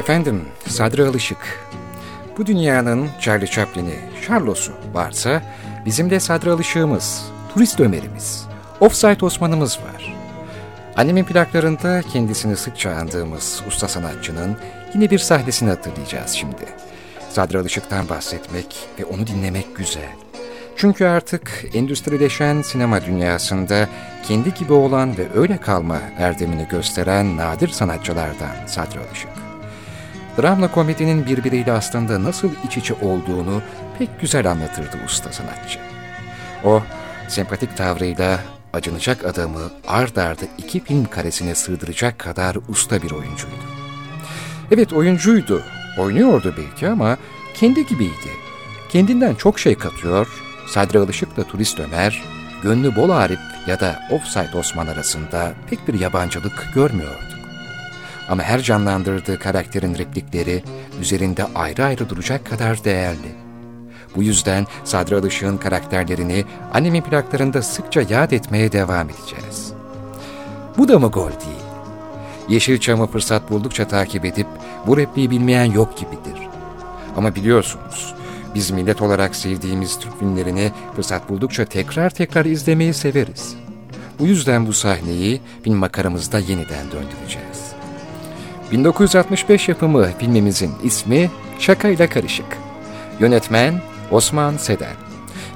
Efendim, Sadri Alışık. Bu dünyanın Charlie Chaplin'i, Charlos'u varsa bizim de Sadri Alışık'ımız, Turist Ömer'imiz, Offside Osman'ımız var. Annemin plaklarında kendisini sıkça andığımız usta sanatçının yine bir sahnesini hatırlayacağız şimdi. Sadri Alışık'tan bahsetmek ve onu dinlemek güzel. Çünkü artık endüstrileşen sinema dünyasında kendi gibi olan ve öyle kalma erdemini gösteren nadir sanatçılardan Sadri Alışık. Dramla komedinin birbiriyle aslında nasıl iç içe olduğunu pek güzel anlatırdı usta sanatçı. O, sempatik tavrıyla acınacak adamı ard arda iki film karesine sığdıracak kadar usta bir oyuncuydu. Evet oyuncuydu, oynuyordu belki ama kendi gibiydi. Kendinden çok şey katıyor, Sadri Alışık'la Turist Ömer, Gönlü Bol Arif ya da Offside Osman arasında pek bir yabancılık görmüyorduk. Ama her canlandırdığı karakterin replikleri üzerinde ayrı ayrı duracak kadar değerli. Bu yüzden Sadri Alışık'ın karakterlerini annemin plaklarında sıkça yad etmeye devam edeceğiz. Bu da mı gol değil? Yeşilçam'ı fırsat buldukça takip edip bu repliği bilmeyen yok gibidir. Ama biliyorsunuz biz millet olarak sevdiğimiz Türk filmlerini fırsat buldukça tekrar tekrar izlemeyi severiz. Bu yüzden bu sahneyi film makaramızda yeniden döndüreceğiz. 1965 yapımı filmimizin ismi Şakayla Karışık. Yönetmen Osman Seden.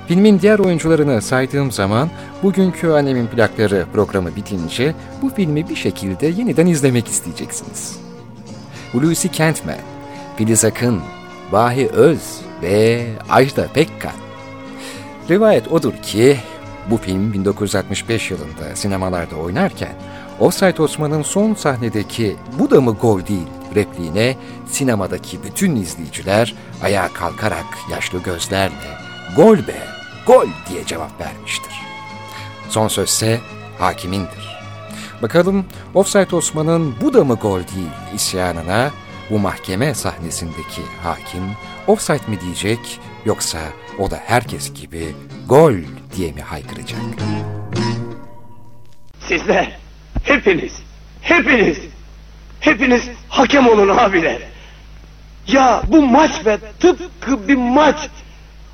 Filmin diğer oyuncularını saydığım zaman bugünkü Annemin Plakları programı bitince bu filmi bir şekilde yeniden izlemek isteyeceksiniz. Hulusi Kentmen, Filiz Akın, Vahi Öz ve Ajda Pekkan. Rivayet odur ki bu film 1965 yılında sinemalarda oynarken Offside Osman'ın son sahnedeki bu da mı gol değil repliğine sinemadaki bütün izleyiciler ayağa kalkarak yaşlı gözlerle gol be, gol diye cevap vermiştir. Son sözse hakimindir. Bakalım Offside Osman'ın bu da mı gol değil isyanına bu mahkeme sahnesindeki hakim offside mi diyecek yoksa o da herkes gibi gol diye mi haykıracak? Sizler hepiniz, hepiniz, hepiniz hakem olun abiler. Ya bu maç be tıpkı bir maç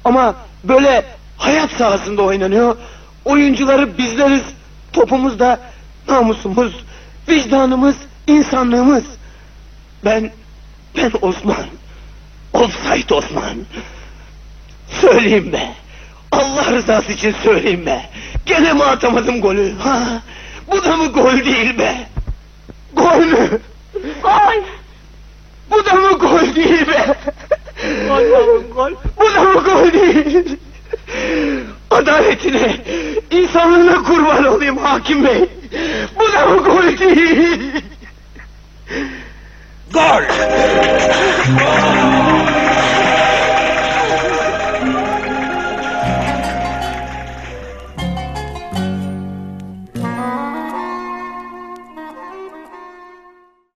ama böyle hayat sahasında oynanıyor. Oyuncuları bizleriz, topumuz da namusumuz, vicdanımız, insanlığımız. Ben, ben Osman. Offside Osman. Söyleyeyim be. Allah rızası için söyleyeyim be. Gene mi atamadım golü? Ha? Bu da mı gol değil be? Gol mü? Gol. Bu da mı gol değil be? Gol yavrum gol. Bu da mı gol değil? Adaletine, insanlığına kurban olayım hakim bey. Bu da mı gol değil? Gol!